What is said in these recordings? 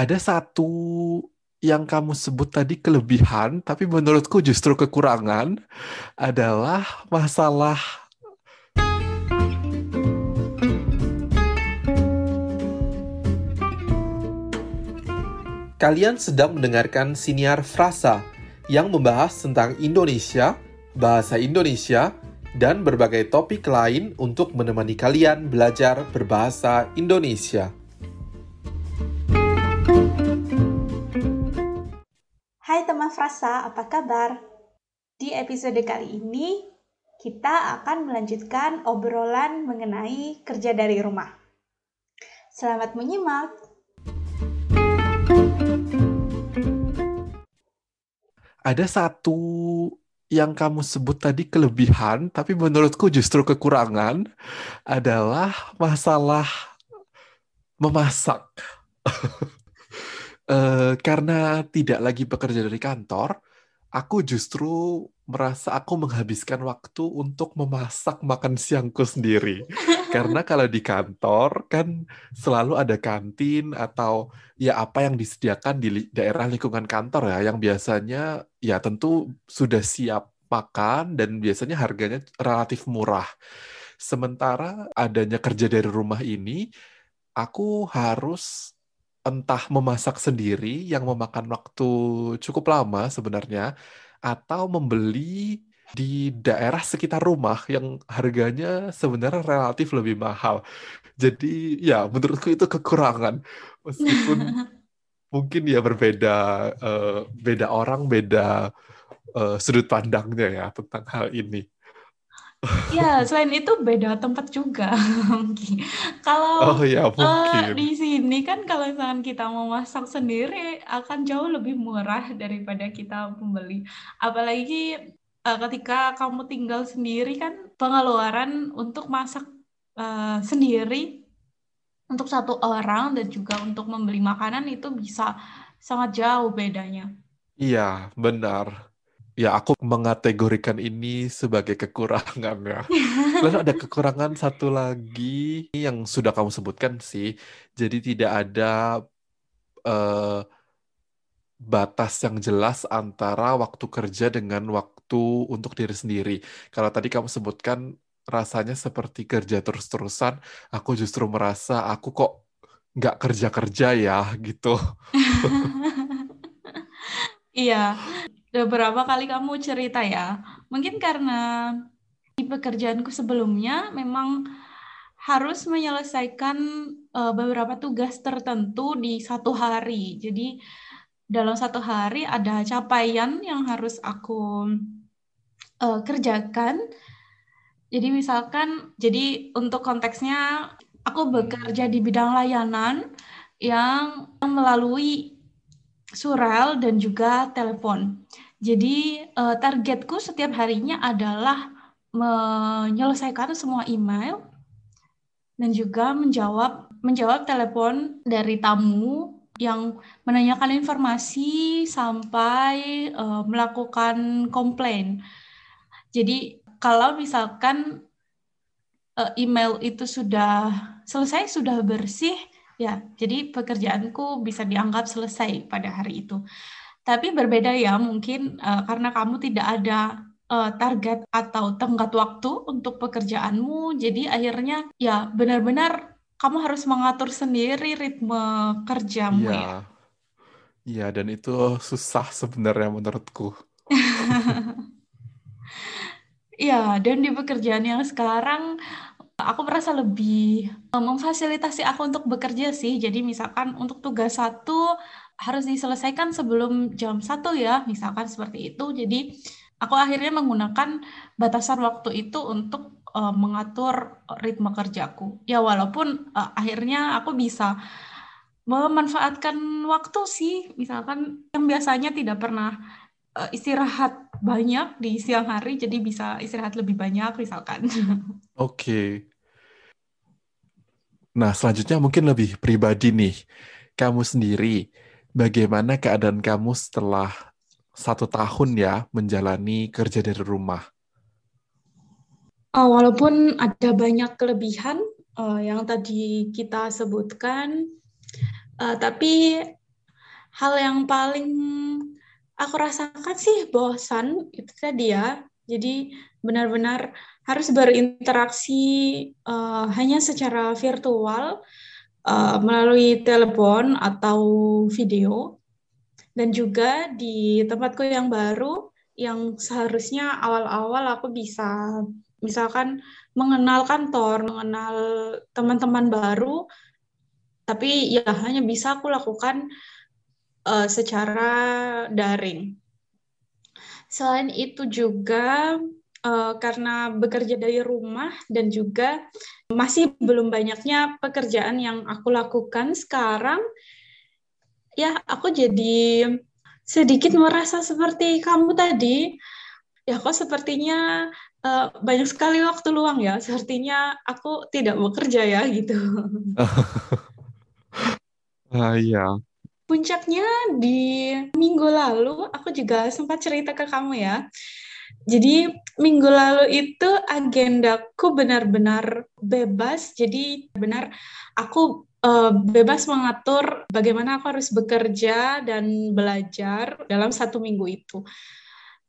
ada satu yang kamu sebut tadi kelebihan, tapi menurutku justru kekurangan adalah masalah Kalian sedang mendengarkan siniar frasa yang membahas tentang Indonesia, bahasa Indonesia, dan berbagai topik lain untuk menemani kalian belajar berbahasa Indonesia. Hai teman frasa, apa kabar? Di episode kali ini, kita akan melanjutkan obrolan mengenai kerja dari rumah. Selamat menyimak! ada satu yang kamu sebut tadi kelebihan, tapi menurutku justru kekurangan adalah masalah memasak. uh, karena tidak lagi bekerja dari kantor, aku justru merasa aku menghabiskan waktu untuk memasak makan siangku sendiri. Karena kalau di kantor kan selalu ada kantin atau ya apa yang disediakan di daerah lingkungan kantor ya yang biasanya ya tentu sudah siap makan dan biasanya harganya relatif murah. Sementara adanya kerja dari rumah ini, aku harus entah memasak sendiri yang memakan waktu cukup lama sebenarnya atau membeli di daerah sekitar rumah yang harganya sebenarnya relatif lebih mahal. Jadi ya menurutku itu kekurangan meskipun mungkin ya berbeda uh, beda orang beda uh, sudut pandangnya ya tentang hal ini. Ya, selain itu beda tempat juga. kalau oh, ya, uh, di sini kan kalau misalkan kita mau masak sendiri akan jauh lebih murah daripada kita membeli. Apalagi uh, ketika kamu tinggal sendiri kan pengeluaran untuk masak uh, sendiri untuk satu orang dan juga untuk membeli makanan itu bisa sangat jauh bedanya. Iya, benar ya aku mengategorikan ini sebagai kekurangan ya. Lalu ada kekurangan satu lagi yang sudah kamu sebutkan sih. Jadi tidak ada uh, batas yang jelas antara waktu kerja dengan waktu untuk diri sendiri. Kalau tadi kamu sebutkan rasanya seperti kerja terus-terusan, aku justru merasa aku kok nggak kerja-kerja ya gitu. Iya, beberapa kali kamu cerita ya. Mungkin karena di pekerjaanku sebelumnya memang harus menyelesaikan uh, beberapa tugas tertentu di satu hari. Jadi dalam satu hari ada capaian yang harus aku uh, kerjakan. Jadi misalkan, jadi untuk konteksnya aku bekerja di bidang layanan yang melalui surel dan juga telepon. Jadi uh, targetku setiap harinya adalah menyelesaikan semua email dan juga menjawab menjawab telepon dari tamu yang menanyakan informasi sampai uh, melakukan komplain. Jadi kalau misalkan uh, email itu sudah selesai, sudah bersih, Ya, jadi pekerjaanku bisa dianggap selesai pada hari itu. Tapi berbeda ya, mungkin uh, karena kamu tidak ada uh, target atau tenggat waktu untuk pekerjaanmu, jadi akhirnya ya benar-benar kamu harus mengatur sendiri ritme kerjamu ya. Iya, ya, dan itu susah sebenarnya menurutku. Iya, dan di pekerjaan yang sekarang aku merasa lebih eh, memfasilitasi aku untuk bekerja sih. Jadi misalkan untuk tugas satu harus diselesaikan sebelum jam satu ya, misalkan seperti itu. Jadi aku akhirnya menggunakan batasan waktu itu untuk uh, mengatur ritme kerjaku. Ya walaupun uh, akhirnya aku bisa memanfaatkan waktu sih, misalkan yang biasanya tidak pernah istirahat banyak di siang hari, jadi bisa istirahat lebih banyak misalkan. Oke. Okay. Nah, selanjutnya mungkin lebih pribadi nih. Kamu sendiri, bagaimana keadaan kamu setelah satu tahun ya menjalani kerja dari rumah? Uh, walaupun ada banyak kelebihan uh, yang tadi kita sebutkan, uh, tapi hal yang paling aku rasakan sih bosan itu tadi ya. Jadi benar-benar harus berinteraksi uh, hanya secara virtual uh, melalui telepon atau video dan juga di tempatku yang baru yang seharusnya awal-awal aku bisa misalkan mengenal kantor, mengenal teman-teman baru, tapi ya hanya bisa aku lakukan uh, secara daring. Selain itu juga uh, karena bekerja dari rumah dan juga masih belum banyaknya pekerjaan yang aku lakukan sekarang, ya aku jadi sedikit merasa seperti kamu tadi. Ya kok sepertinya uh, banyak sekali waktu luang ya. Sepertinya aku tidak bekerja ya gitu. ah iya, puncaknya di minggu lalu aku juga sempat cerita ke kamu ya. Jadi minggu lalu itu agendaku benar-benar bebas. Jadi benar aku uh, bebas mengatur bagaimana aku harus bekerja dan belajar dalam satu minggu itu.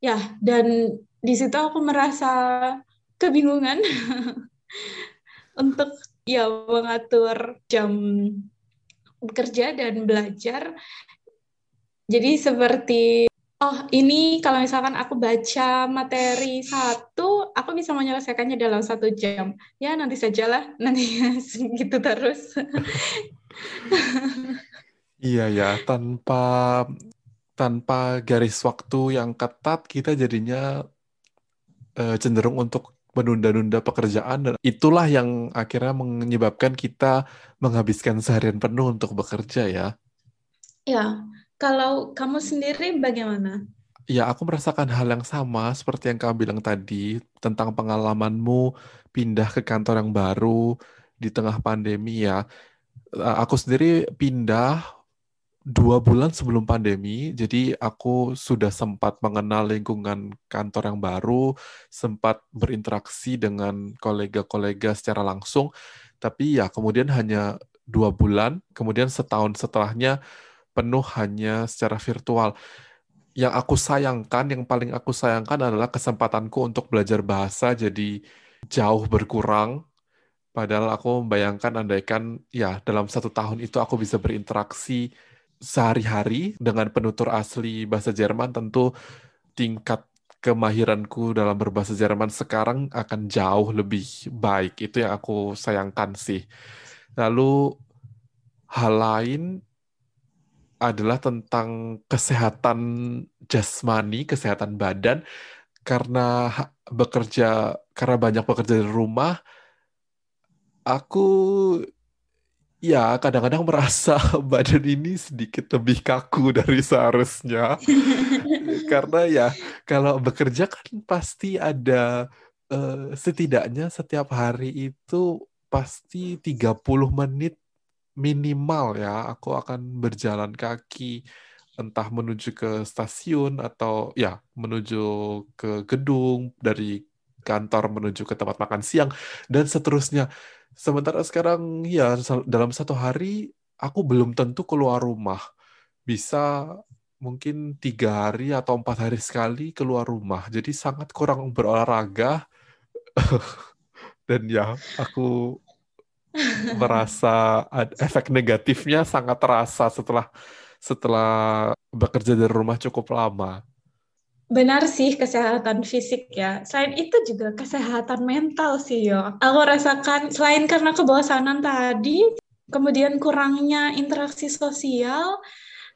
Ya, dan di situ aku merasa kebingungan untuk ya mengatur jam bekerja dan belajar. Jadi seperti oh ini kalau misalkan aku baca materi satu, aku bisa menyelesaikannya dalam satu jam. Ya nanti sajalah, nanti gitu terus. iya ya, tanpa tanpa garis waktu yang ketat kita jadinya uh, cenderung untuk menunda-nunda pekerjaan dan itulah yang akhirnya menyebabkan kita menghabiskan seharian penuh untuk bekerja ya. Ya, kalau kamu sendiri bagaimana? Ya, aku merasakan hal yang sama seperti yang kamu bilang tadi tentang pengalamanmu pindah ke kantor yang baru di tengah pandemi ya. Aku sendiri pindah dua bulan sebelum pandemi, jadi aku sudah sempat mengenal lingkungan kantor yang baru, sempat berinteraksi dengan kolega-kolega secara langsung, tapi ya kemudian hanya dua bulan, kemudian setahun setelahnya penuh hanya secara virtual. Yang aku sayangkan, yang paling aku sayangkan adalah kesempatanku untuk belajar bahasa jadi jauh berkurang. Padahal aku membayangkan andaikan ya dalam satu tahun itu aku bisa berinteraksi sehari-hari dengan penutur asli bahasa Jerman tentu tingkat kemahiranku dalam berbahasa Jerman sekarang akan jauh lebih baik. Itu yang aku sayangkan sih. Lalu hal lain adalah tentang kesehatan jasmani, kesehatan badan karena bekerja karena banyak bekerja di rumah aku ya kadang-kadang merasa badan ini sedikit lebih kaku dari seharusnya. Karena ya kalau bekerja kan pasti ada uh, setidaknya setiap hari itu pasti 30 menit minimal ya aku akan berjalan kaki entah menuju ke stasiun atau ya menuju ke gedung dari kantor menuju ke tempat makan siang dan seterusnya Sementara sekarang ya dalam satu hari aku belum tentu keluar rumah. Bisa mungkin tiga hari atau empat hari sekali keluar rumah. Jadi sangat kurang berolahraga. Dan ya aku merasa efek negatifnya sangat terasa setelah setelah bekerja dari rumah cukup lama. Benar sih kesehatan fisik ya. Selain itu juga kesehatan mental sih yo. Aku rasakan selain karena kebosanan tadi, kemudian kurangnya interaksi sosial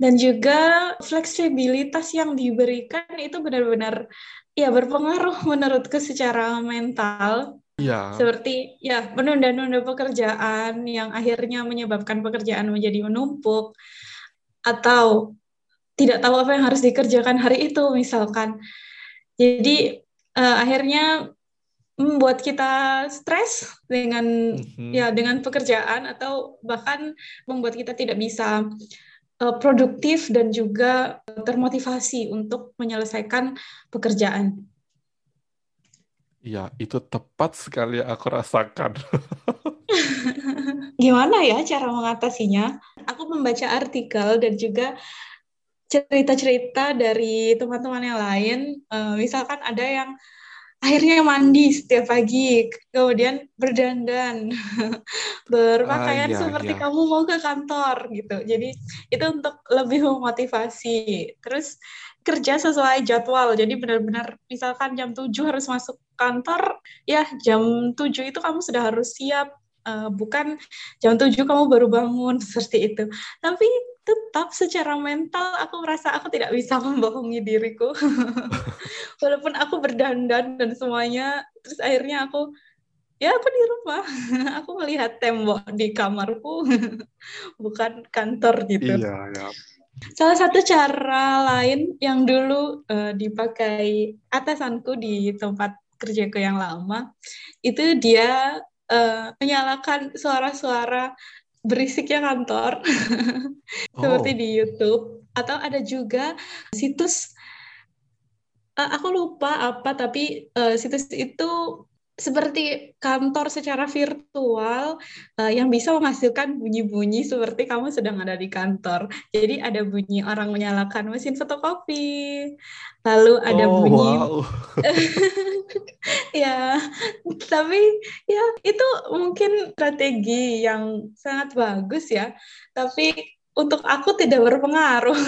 dan juga fleksibilitas yang diberikan itu benar-benar ya berpengaruh menurutku secara mental. Ya. Seperti ya menunda-nunda pekerjaan yang akhirnya menyebabkan pekerjaan menjadi menumpuk atau tidak tahu apa yang harus dikerjakan hari itu misalkan. Jadi uh, akhirnya membuat kita stres dengan mm-hmm. ya dengan pekerjaan atau bahkan membuat kita tidak bisa uh, produktif dan juga termotivasi untuk menyelesaikan pekerjaan. Ya, itu tepat sekali aku rasakan. Gimana ya cara mengatasinya? Aku membaca artikel dan juga cerita-cerita dari teman-teman yang lain. Uh, misalkan ada yang akhirnya mandi setiap pagi, kemudian berdandan, berpakaian ah, iya, seperti iya. kamu mau ke kantor gitu. Jadi itu untuk lebih memotivasi. Terus kerja sesuai jadwal. Jadi benar-benar misalkan jam 7 harus masuk kantor, ya jam 7 itu kamu sudah harus siap. Uh, bukan jam 7 kamu baru bangun seperti itu. Tapi tetap secara mental aku merasa aku tidak bisa membohongi diriku walaupun aku berdandan dan semuanya terus akhirnya aku ya aku di rumah aku melihat tembok di kamarku bukan kantor gitu iya ya salah satu cara lain yang dulu uh, dipakai atasanku di tempat kerjaku yang lama itu dia uh, menyalakan suara-suara berisiknya kantor oh. seperti di YouTube atau ada juga situs uh, aku lupa apa tapi uh, situs itu seperti kantor secara virtual uh, yang bisa menghasilkan bunyi-bunyi seperti kamu sedang ada di kantor. Jadi ada bunyi orang menyalakan mesin fotokopi, lalu ada oh, bunyi, wow. ya. Tapi ya itu mungkin strategi yang sangat bagus ya. Tapi untuk aku tidak berpengaruh.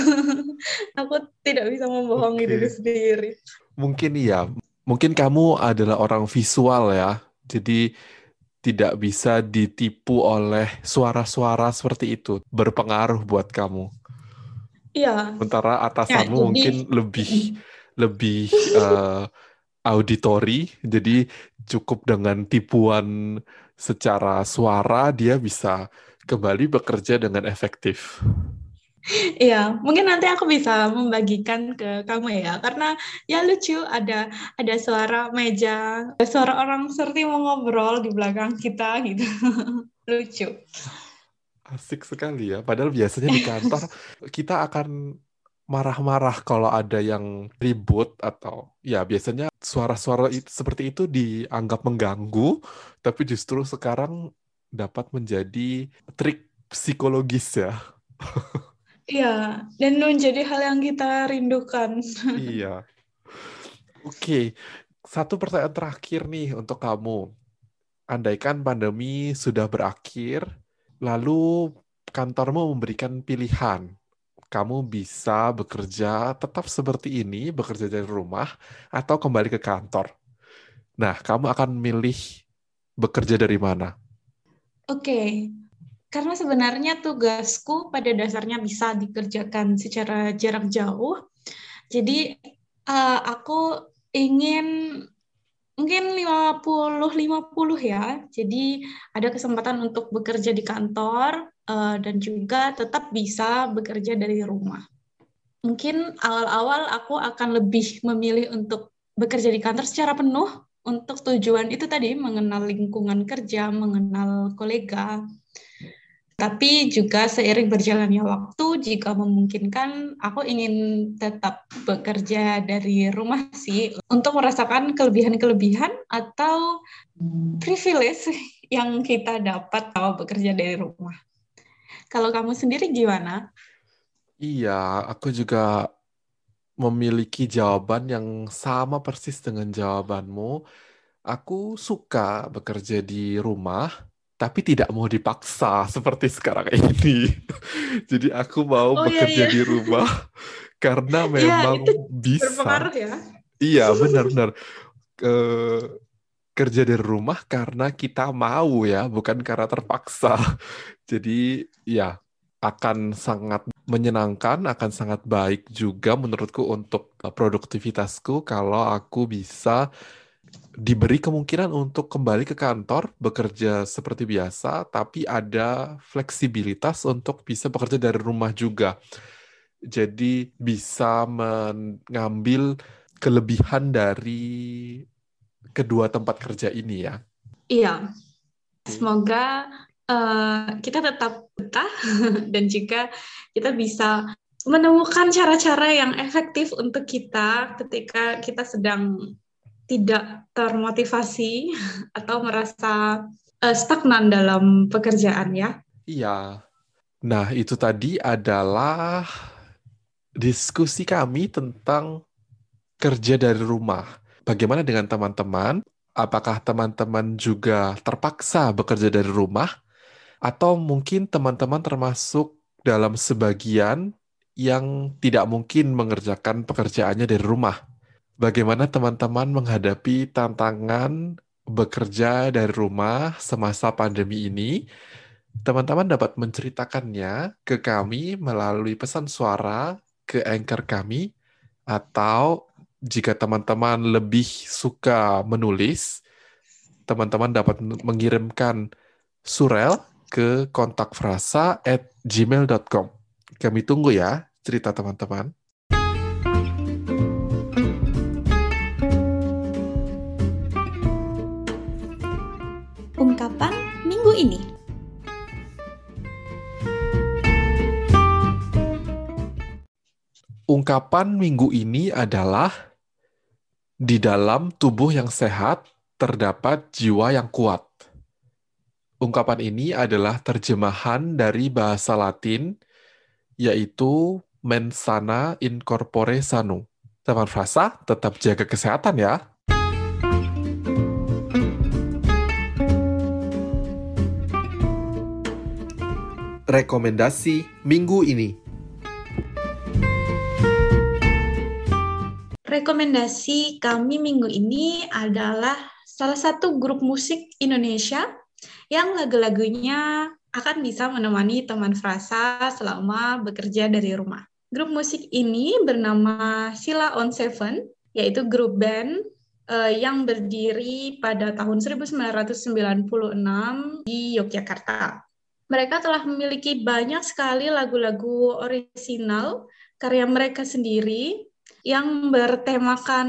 aku tidak bisa membohongi okay. diri sendiri. Mungkin iya, mungkin kamu adalah orang visual ya, jadi tidak bisa ditipu oleh suara-suara seperti itu, berpengaruh buat kamu. Iya. Sementara atasanmu ya, mungkin lebih lebih uh, auditori, jadi cukup dengan tipuan secara suara dia bisa kembali bekerja dengan efektif. Iya, mungkin nanti aku bisa membagikan ke kamu ya, karena ya lucu ada ada suara meja, suara orang seperti mau ngobrol di belakang kita gitu, lucu. Asik sekali ya, padahal biasanya di kantor kita akan marah-marah kalau ada yang ribut atau ya biasanya suara-suara seperti itu dianggap mengganggu, tapi justru sekarang dapat menjadi trik psikologis ya. Iya, dan menjadi hal yang kita rindukan. Iya. Oke, satu pertanyaan terakhir nih untuk kamu. Andaikan pandemi sudah berakhir, lalu kantormu memberikan pilihan. Kamu bisa bekerja tetap seperti ini, bekerja dari rumah, atau kembali ke kantor. Nah, kamu akan milih bekerja dari mana? Oke, karena sebenarnya tugasku pada dasarnya bisa dikerjakan secara jarak jauh. Jadi uh, aku ingin mungkin 50-50 ya. Jadi ada kesempatan untuk bekerja di kantor uh, dan juga tetap bisa bekerja dari rumah. Mungkin awal-awal aku akan lebih memilih untuk bekerja di kantor secara penuh untuk tujuan itu tadi mengenal lingkungan kerja, mengenal kolega, tapi juga seiring berjalannya waktu, jika memungkinkan, aku ingin tetap bekerja dari rumah sih untuk merasakan kelebihan-kelebihan atau privilege yang kita dapat kalau bekerja dari rumah. Kalau kamu sendiri gimana? Iya, aku juga memiliki jawaban yang sama persis dengan jawabanmu. Aku suka bekerja di rumah tapi tidak mau dipaksa seperti sekarang ini. Jadi aku mau oh, iya, bekerja iya, iya. di rumah karena iya, memang ya, bisa. ya. Iya, benar-benar. Uh, kerja dari rumah karena kita mau ya, bukan karena terpaksa. Jadi ya akan sangat menyenangkan, akan sangat baik juga menurutku untuk produktivitasku kalau aku bisa diberi kemungkinan untuk kembali ke kantor, bekerja seperti biasa, tapi ada fleksibilitas untuk bisa bekerja dari rumah juga. Jadi bisa mengambil kelebihan dari kedua tempat kerja ini ya. Iya. Semoga uh, kita tetap betah dan juga kita bisa menemukan cara-cara yang efektif untuk kita ketika kita sedang tidak termotivasi atau merasa uh, stagnan dalam pekerjaan ya. Iya. Nah, itu tadi adalah diskusi kami tentang kerja dari rumah. Bagaimana dengan teman-teman? Apakah teman-teman juga terpaksa bekerja dari rumah? Atau mungkin teman-teman termasuk dalam sebagian yang tidak mungkin mengerjakan pekerjaannya dari rumah? Bagaimana teman-teman menghadapi tantangan bekerja dari rumah semasa pandemi ini? Teman-teman dapat menceritakannya ke kami melalui pesan suara ke anchor kami atau jika teman-teman lebih suka menulis, teman-teman dapat mengirimkan surel ke kontak frasa at gmail.com. Kami tunggu ya cerita teman-teman. Ungkapan minggu ini adalah di dalam tubuh yang sehat terdapat jiwa yang kuat. Ungkapan ini adalah terjemahan dari bahasa Latin yaitu mensana in corpore sano. Teman frasa, tetap jaga kesehatan ya. rekomendasi minggu ini. Rekomendasi kami minggu ini adalah salah satu grup musik Indonesia yang lagu-lagunya akan bisa menemani teman frasa selama bekerja dari rumah. Grup musik ini bernama Sila on Seven, yaitu grup band uh, yang berdiri pada tahun 1996 di Yogyakarta. Mereka telah memiliki banyak sekali lagu-lagu orisinal karya mereka sendiri yang bertemakan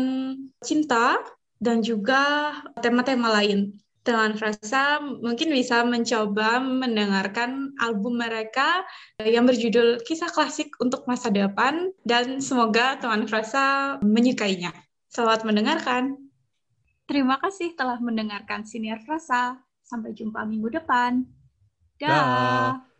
cinta dan juga tema-tema lain. Teman Frasa mungkin bisa mencoba mendengarkan album mereka yang berjudul Kisah Klasik untuk Masa Depan dan semoga teman Frasa menyukainya. Selamat mendengarkan. Terima kasih telah mendengarkan Siniar Frasa. Sampai jumpa minggu depan. Dah. Da.